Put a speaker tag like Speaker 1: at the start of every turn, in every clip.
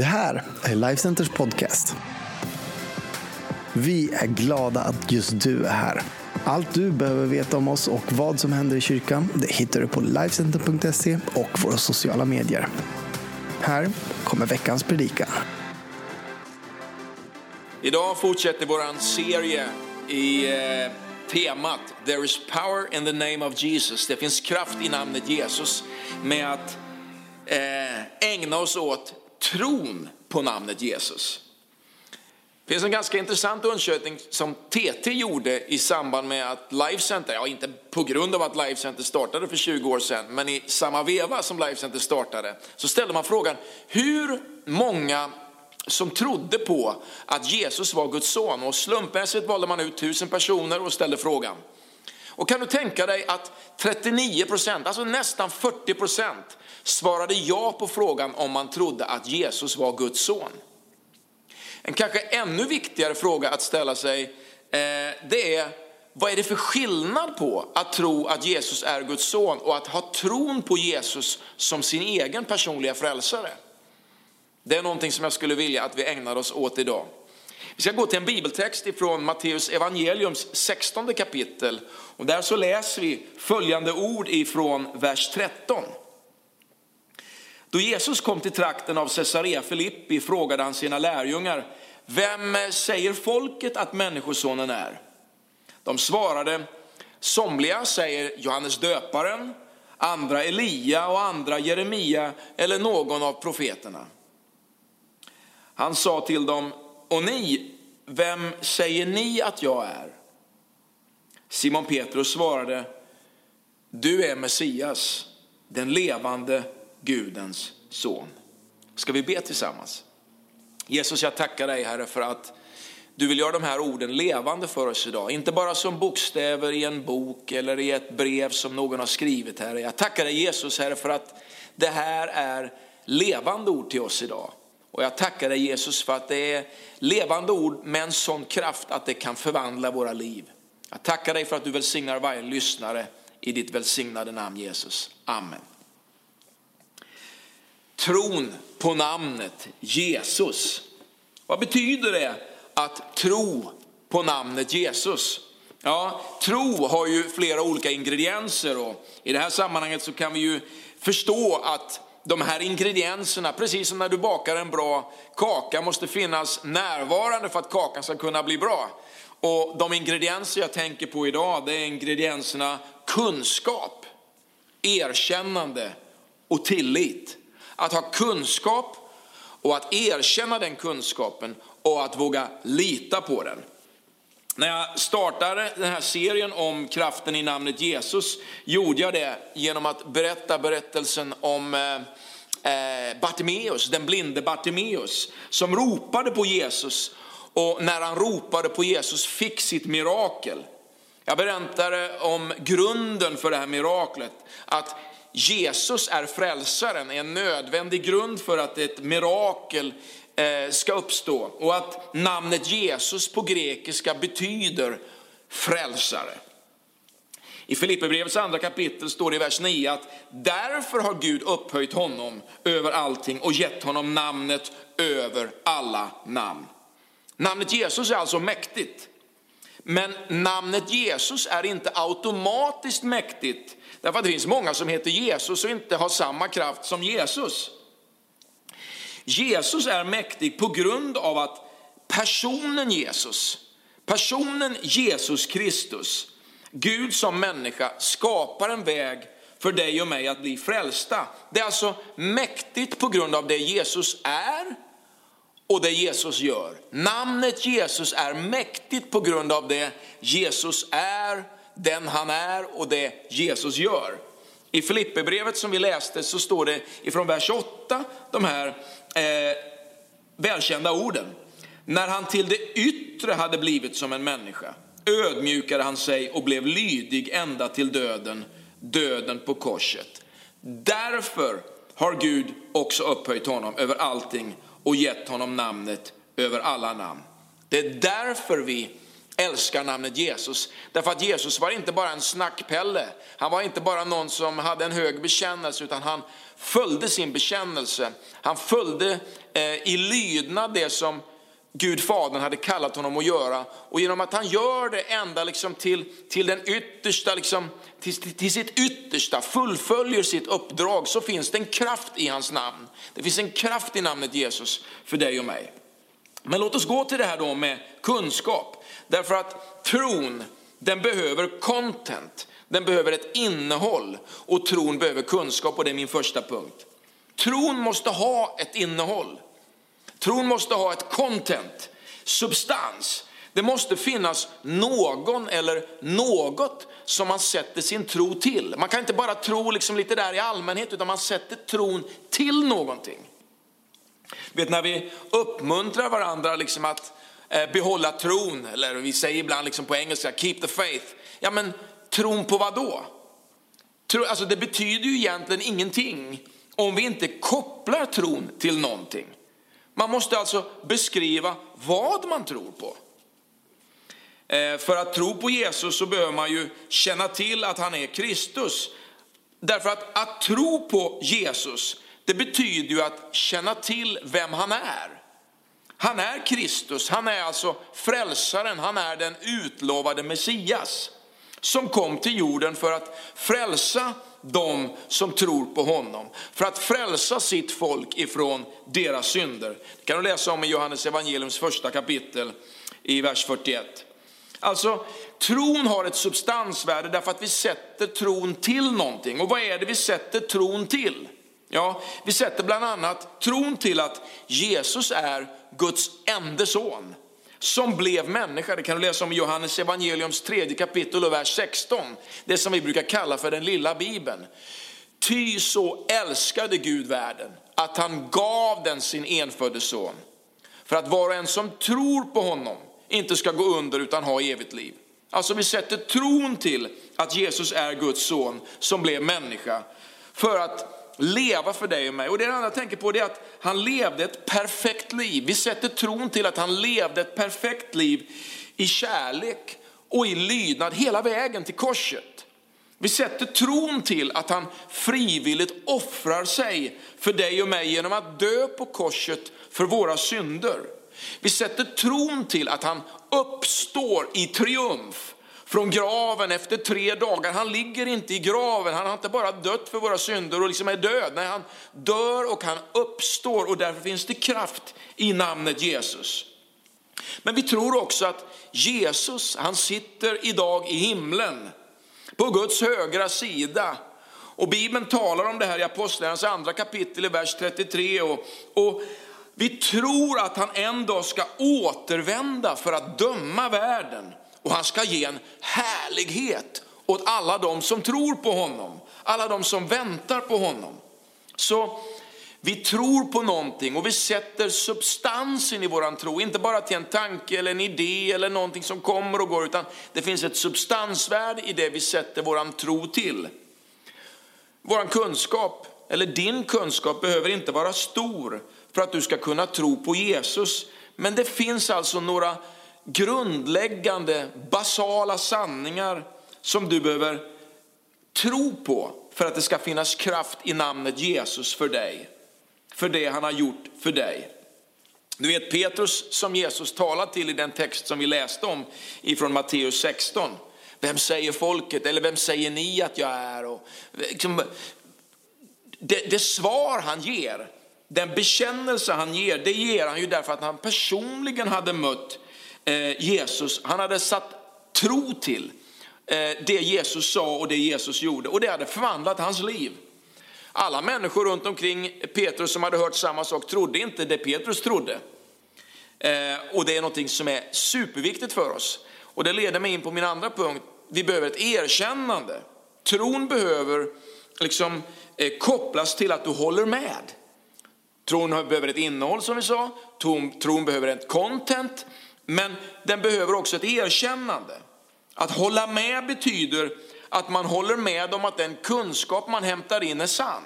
Speaker 1: Det här är Lifecenters podcast. Vi är glada att just du är här. Allt du behöver veta om oss och vad som händer i kyrkan det hittar du på Lifecenter.se och våra sociala medier. Här kommer veckans predikan.
Speaker 2: Idag fortsätter vår serie i eh, temat There is power in the name of Jesus. Det finns kraft i namnet Jesus med att eh, ägna oss åt tron på namnet Jesus. Det finns en ganska intressant undersökning som TT gjorde i samband med att Life Center, ja inte på grund av att Life Center startade för 20 år sedan, men i samma veva som Life Center startade, så ställde man frågan hur många som trodde på att Jesus var Guds son och slumpmässigt valde man ut tusen personer och ställde frågan. Och kan du tänka dig att 39 procent, alltså nästan 40 procent, svarade ja på frågan om man trodde att Jesus var Guds son. En kanske ännu viktigare fråga att ställa sig, eh, det är vad är det för skillnad på att tro att Jesus är Guds son och att ha tron på Jesus som sin egen personliga frälsare? Det är någonting som jag skulle vilja att vi ägnar oss åt idag. Vi ska gå till en bibeltext ifrån Matteus evangeliums 16 kapitel. Och där så läser vi följande ord ifrån vers 13. Då Jesus kom till trakten av Caesarea Filippi frågade han sina lärjungar, vem säger folket att människosonen är? De svarade, somliga säger Johannes döparen, andra Elia och andra Jeremia eller någon av profeterna. Han sa till dem, och ni, vem säger ni att jag är? Simon Petrus svarade, du är Messias, den levande Gudens son. Ska vi be tillsammans? Jesus, jag tackar dig Herre för att du vill göra de här orden levande för oss idag. Inte bara som bokstäver i en bok eller i ett brev som någon har skrivit Herre. Jag tackar dig Jesus Herre för att det här är levande ord till oss idag. Och jag tackar dig Jesus för att det är levande ord med en sån kraft att det kan förvandla våra liv. Jag tackar dig för att du välsignar varje lyssnare i ditt välsignade namn Jesus. Amen. Tron på namnet Jesus. Vad betyder det att tro på namnet Jesus? Ja, tro har ju flera olika ingredienser och i det här sammanhanget så kan vi ju förstå att de här ingredienserna, precis som när du bakar en bra kaka, måste finnas närvarande för att kakan ska kunna bli bra. Och de ingredienser jag tänker på idag, det är ingredienserna kunskap, erkännande och tillit. Att ha kunskap och att erkänna den kunskapen och att våga lita på den. När jag startade den här serien om kraften i namnet Jesus gjorde jag det genom att berätta berättelsen om eh, eh Bartimeus, den blinde Bartimeus, som ropade på Jesus och när han ropade på Jesus fick sitt mirakel. Jag berättade om grunden för det här miraklet, att Jesus är frälsaren, är en nödvändig grund för att ett mirakel Eh, ska uppstå. Och att namnet Jesus på grekiska betyder frälsare. I Filipperbrevets andra kapitel står det i vers 9 att därför har Gud upphöjt honom över allting och gett honom namnet över alla namn. Namnet Jesus är alltså mäktigt. Men namnet Jesus är inte automatiskt mäktigt Därför att det finns många som heter Jesus och inte har samma kraft som Jesus. Jesus är mäktig på grund av att personen Jesus, personen Jesus Kristus, Gud som människa skapar en väg för dig och mig att bli frälsta. Det är alltså mäktigt på grund av det Jesus är och det Jesus gör. Namnet Jesus är mäktigt på grund av det Jesus är den han är och det Jesus gör. I Filipperbrevet som vi läste så står det ifrån vers 8 de här eh, välkända orden. När han till det yttre hade blivit som en människa ödmjukade han sig och blev lydig ända till döden, döden på korset. Därför har Gud också upphöjt honom över allting och gett honom namnet över alla namn. Det är därför vi älskar namnet Jesus. Därför att Jesus var inte bara en snackpelle, han var inte bara någon som hade en hög bekännelse, utan han följde sin bekännelse. Han följde eh, i lydnad det som Gud Fadern hade kallat honom att göra. Och genom att han gör det ända liksom till, till den yttersta, liksom, till, till sitt yttersta, fullföljer sitt uppdrag, så finns det en kraft i hans namn. Det finns en kraft i namnet Jesus för dig och mig. Men låt oss gå till det här då med kunskap. Därför att tron, den behöver content. Den behöver ett innehåll och tron behöver kunskap och det är min första punkt. Tron måste ha ett innehåll. Tron måste ha ett content, substans. Det måste finnas någon eller något som man sätter sin tro till. Man kan inte bara tro liksom lite där i allmänhet utan man sätter tron till någonting. Vet när vi uppmuntrar varandra liksom att Eh, behålla tron, eller vi säger ibland liksom på engelska keep the faith. Ja men tron på vad då? Alltså det betyder ju egentligen ingenting om vi inte kopplar tron till någonting. Man måste alltså beskriva vad man tror på. Eh, för att tro på Jesus så behöver man ju känna till att han är Kristus. Därför att att tro på Jesus, det betyder ju att känna till vem han är. Han är Kristus, han är alltså frälsaren, han är den utlovade Messias som kom till jorden för att frälsa de som tror på honom. För att frälsa sitt folk ifrån deras synder. Det kan du läsa om i Johannes evangeliums första kapitel i vers 41. Alltså, tron har ett substansvärde därför att vi sätter tron till någonting. Och vad är det vi sätter tron till? Ja, vi sätter bland annat tron till att Jesus är Guds enda son som blev människa. Det kan du läsa om i Johannes evangeliums tredje kapitel och vers 16. Det som vi brukar kalla för den lilla bibeln. Ty så älskade Gud världen att han gav den sin enfödde son. För att var och en som tror på honom inte ska gå under utan ha evigt liv. Alltså vi sätter tron till att Jesus är Guds son som blev människa. För att leva för dig och mig. Och det andra jag tänker på är att han levde ett perfekt liv. Vi sätter tron till att han levde ett perfekt liv i kärlek och i lydnad hela vägen till korset. Vi sätter tron till att han frivilligt offrar sig för dig och mig genom att dö på korset för våra synder. Vi sätter tron till att han uppstår i triumf från graven efter tre dagar. Han ligger inte i graven, han har inte bara dött för våra synder och liksom är död. Nej, han dör och han uppstår och därför finns det kraft i namnet Jesus. Men vi tror också att Jesus, han sitter idag i himlen på Guds högra sida. Och Bibeln talar om det här i Apostlagärningarnas andra kapitel i vers 33. Och, och vi tror att han en dag ska återvända för att döma världen och han ska ge en härlighet åt alla de som tror på honom, alla de som väntar på honom. Så vi tror på någonting och vi sätter substansen i våran tro, inte bara till en tanke eller en idé eller någonting som kommer och går, utan det finns ett substansvärde i det vi sätter våran tro till. Våran kunskap, eller din kunskap, behöver inte vara stor för att du ska kunna tro på Jesus. Men det finns alltså några grundläggande, basala sanningar som du behöver tro på för att det ska finnas kraft i namnet Jesus för dig. För det han har gjort för dig. Du vet Petrus som Jesus talar till i den text som vi läste om ifrån Matteus 16. Vem säger folket eller vem säger ni att jag är? Och, liksom, det, det svar han ger, den bekännelse han ger, det ger han ju därför att han personligen hade mött Eh, Jesus, han hade satt tro till eh, det Jesus sa och det Jesus gjorde och det hade förvandlat hans liv. Alla människor runt omkring Petrus som hade hört samma sak trodde inte det Petrus trodde. Eh, och det är någonting som är superviktigt för oss. Och det leder mig in på min andra punkt. Vi behöver ett erkännande. Tron behöver liksom eh, kopplas till att du håller med. Tron behöver ett innehåll som vi sa, tron, tron behöver ett content men den behöver också ett erkännande. Att hålla med betyder att man håller med om att den kunskap man hämtar in är sann.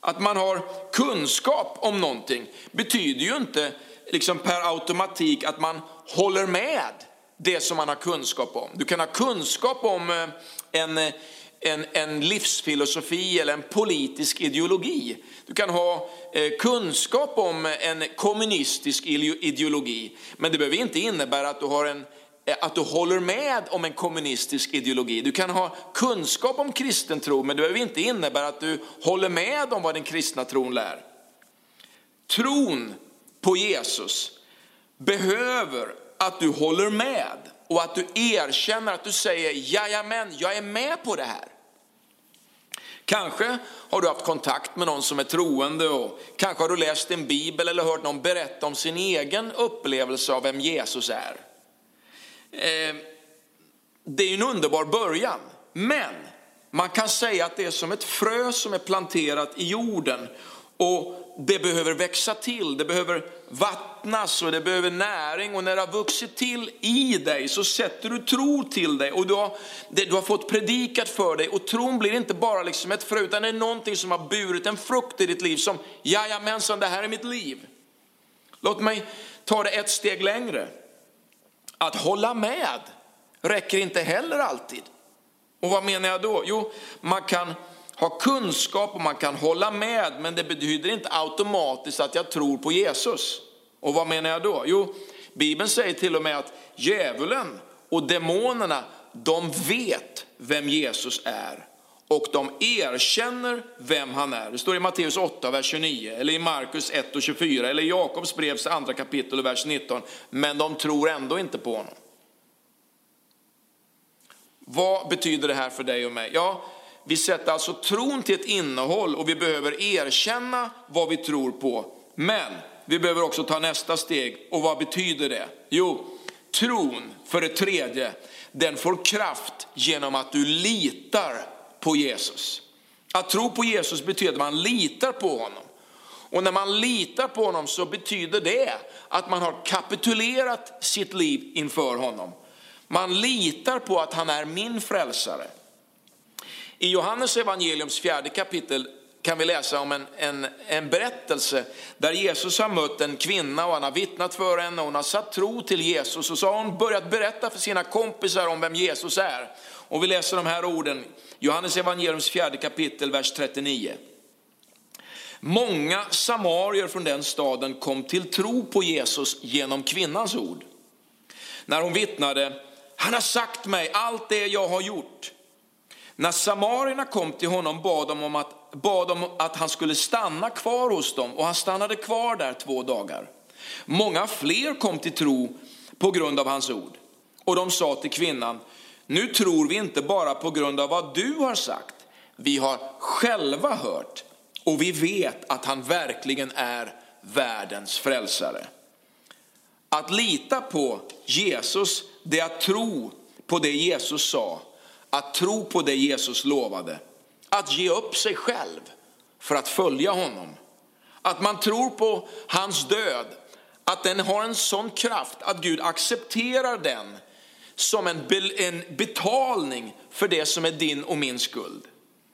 Speaker 2: Att man har kunskap om någonting betyder ju inte liksom per automatik att man håller med det som man har kunskap om. Du kan ha kunskap om eh, en, eh, en, en livsfilosofi eller en politisk ideologi. Du kan ha eh, kunskap om en kommunistisk ideologi, men det behöver inte innebära att du, har en, eh, att du håller med om en kommunistisk ideologi. Du kan ha kunskap om kristen tro, men det behöver inte innebära att du håller med om vad den kristna tron lär. Tron på Jesus behöver att du håller med och att du erkänner att du säger jajamän, jag är med på det här. Kanske har du haft kontakt med någon som är troende och kanske har du läst en bibel eller hört någon berätta om sin egen upplevelse av vem Jesus är. Eh, det är en underbar början, men man kan säga att det är som ett frö som är planterat i jorden och det behöver växa till, det behöver vattnas och det behöver näring och när det har vuxit till i dig så sätter du tro till dig och du har, du har fått predikat för dig och tron blir inte bara liksom ett frö utan det är någonting som har burit en frukt i ditt liv som jajamensan det här är mitt liv. Låt mig ta det ett steg längre. Att hålla med räcker inte heller alltid. Och vad menar jag då? Jo, man kan ha kunskap och man kan hålla med, men det betyder inte automatiskt att jag tror på Jesus. Och vad menar jag då? Jo, Bibeln säger till och med att djävulen och demonerna, de vet vem Jesus är. Och de erkänner vem han är. Det står i Matteus 8, vers 29, eller i Markus 1 och 24, eller i Jakobs brevs andra kapitel och vers 19. Men de tror ändå inte på honom. Vad betyder det här för dig och mig? Ja, vi sätter alltså tron till ett innehåll och vi behöver erkänna vad vi tror på. Men vi behöver också ta nästa steg. Och vad betyder det? Jo, tron, för det tredje, den får kraft genom att du litar på Jesus. Att tro på Jesus betyder att man litar på honom. Och när man litar på honom så betyder det att man har kapitulerat sitt liv inför honom. Man litar på att han är min frälsare. I Johannes evangeliums fjärde kapitel kan vi läsa om en, en, en berättelse där Jesus har mött en kvinna och han har vittnat för henne och hon har satt tro till Jesus och så har hon börjat berätta för sina kompisar om vem Jesus är. Och vi läser de här orden, Johannes evangeliums fjärde kapitel, vers 39. Många samarier från den staden kom till tro på Jesus genom kvinnans ord. När hon vittnade, han har sagt mig allt det jag har gjort. När samarierna kom till honom bad de om att, bad de att han skulle stanna kvar hos dem och han stannade kvar där två dagar. Många fler kom till tro på grund av hans ord. Och de sa till kvinnan, nu tror vi inte bara på grund av vad du har sagt, vi har själva hört och vi vet att han verkligen är världens frälsare. Att lita på Jesus, det är att tro på det Jesus sa att tro på det Jesus lovade, att ge upp sig själv för att följa honom. Att man tror på hans död, att den har en sån kraft att Gud accepterar den som en, betalning för det som är din och min skuld.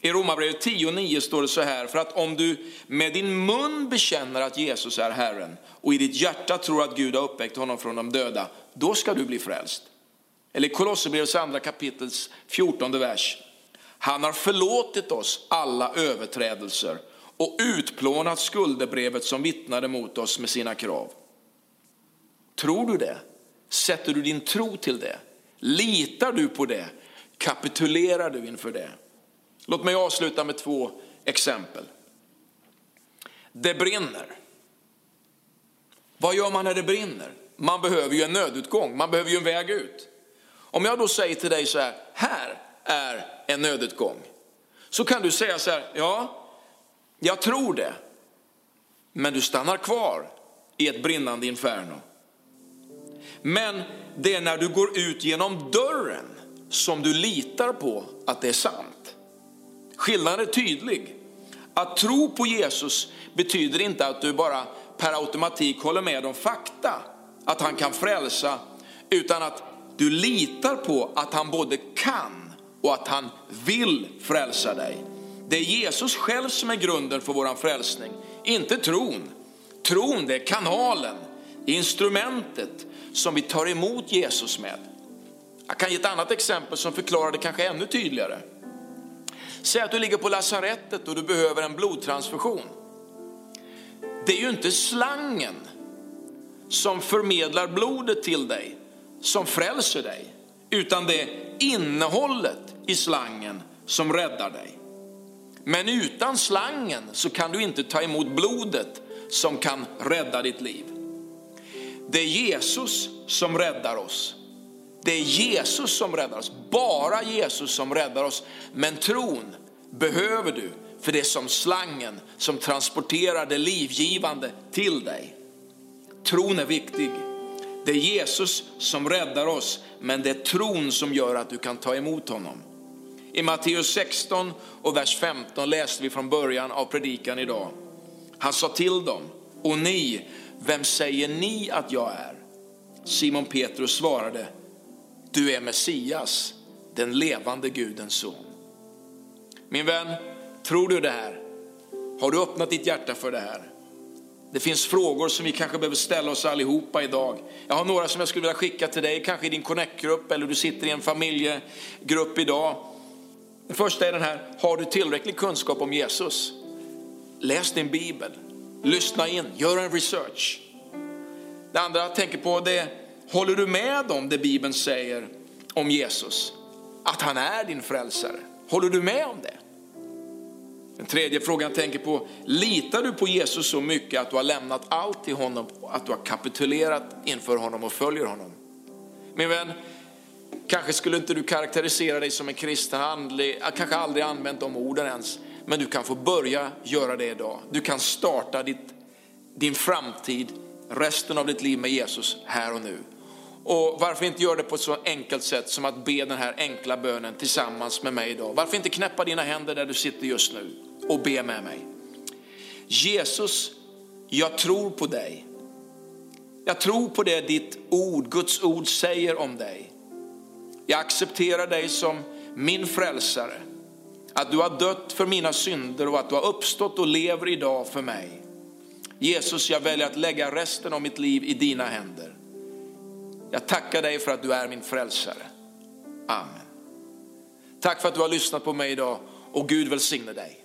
Speaker 2: I Romarbrevet 10.9 står det så här, för att om du med din mun bekänner att Jesus är Herren och i ditt hjärta tror att Gud har uppväckt honom från de döda, då ska du bli frälst. Eller Kolosserbrevets andra kapitels 14 vers. Han har förlåtit oss alla överträdelser och utplånat skuldebrevet som vittnade mot oss med sina krav. Tror du det? Sätter du din tro till det? Litar du på det? Kapitulerar du inför det? Låt mig avsluta med två exempel. Det brinner. Vad gör man när det brinner? Man behöver ju en nödutgång, man behöver ju en väg ut. Om jag då säger till dig så här, här är en nödutgång. Så kan du säga så här, ja, jag tror det. Men du stannar kvar i ett brinnande inferno. Men det är när du går ut genom dörren som du litar på att det är sant. Skillnaden är tydlig. Att tro på Jesus betyder inte att du bara per automatik håller med om fakta, att han kan frälsa, utan att du litar på att han både kan och att han vill frälsa dig. Det är Jesus själv som är grunden för vår frälsning, inte tron. Tron det är kanalen, instrumentet som vi tar emot Jesus med. Jag kan ge ett annat exempel som förklarar det kanske ännu tydligare. Säg att du ligger på lasarettet och du behöver en blodtransfusion. Det är ju inte slangen som förmedlar blodet till dig som frälser dig, utan det är innehållet i slangen som räddar dig. Men utan slangen så kan du inte ta emot blodet som kan rädda ditt liv. Det är Jesus som räddar oss. Det är Jesus som räddar oss, bara Jesus som räddar oss. Men tron behöver du, för det är som slangen som transporterar det livgivande till dig. Tron är viktig. Det är Jesus som räddar oss, men det är tron som gör att du kan ta emot honom. I Matteus 16 och vers 15 läste vi från början av predikan idag. Han sa till dem, och ni, vem säger ni att jag är? Simon Petrus svarade, du är Messias, den levande Gudens son. Min vän, tror du det här? Har du öppnat ditt hjärta för det här? Det finns frågor som vi kanske behöver ställa oss allihopa idag. Jag har några som jag skulle vilja skicka till dig, kanske i din connect-grupp eller du sitter i en familjegrupp idag. Den första är den här, har du tillräcklig kunskap om Jesus? Läs din bibel, lyssna in, gör en research. Det andra jag tänker på det är, håller du med om det Bibeln säger om Jesus? Att han är din frälsare. Håller du med om det? Den tredje frågan jag tänker på, litar du på Jesus så mycket att du har lämnat allt till honom, att du har kapitulerat inför honom och följer honom? Min vän, kanske skulle inte du karaktärisera dig som en kristen, andlig, kanske aldrig använt de orden ens, men du kan få börja göra det idag. Du kan starta ditt, din framtid, resten av ditt liv med Jesus här och nu. Och varför inte göra det på ett så enkelt sätt som att be den här enkla bönen tillsammans med mig idag. Varför inte knäppa dina händer där du sitter just nu och be med mig. Jesus, jag tror på dig. Jag tror på det ditt ord, Guds ord säger om dig. Jag accepterar dig som min frälsare. Att du har dött för mina synder och att du har uppstått och lever idag för mig. Jesus, jag väljer att lägga resten av mitt liv i dina händer. Jag tackar dig för att du är min frälsare. Amen. Tack för att du har lyssnat på mig idag och Gud välsigne dig.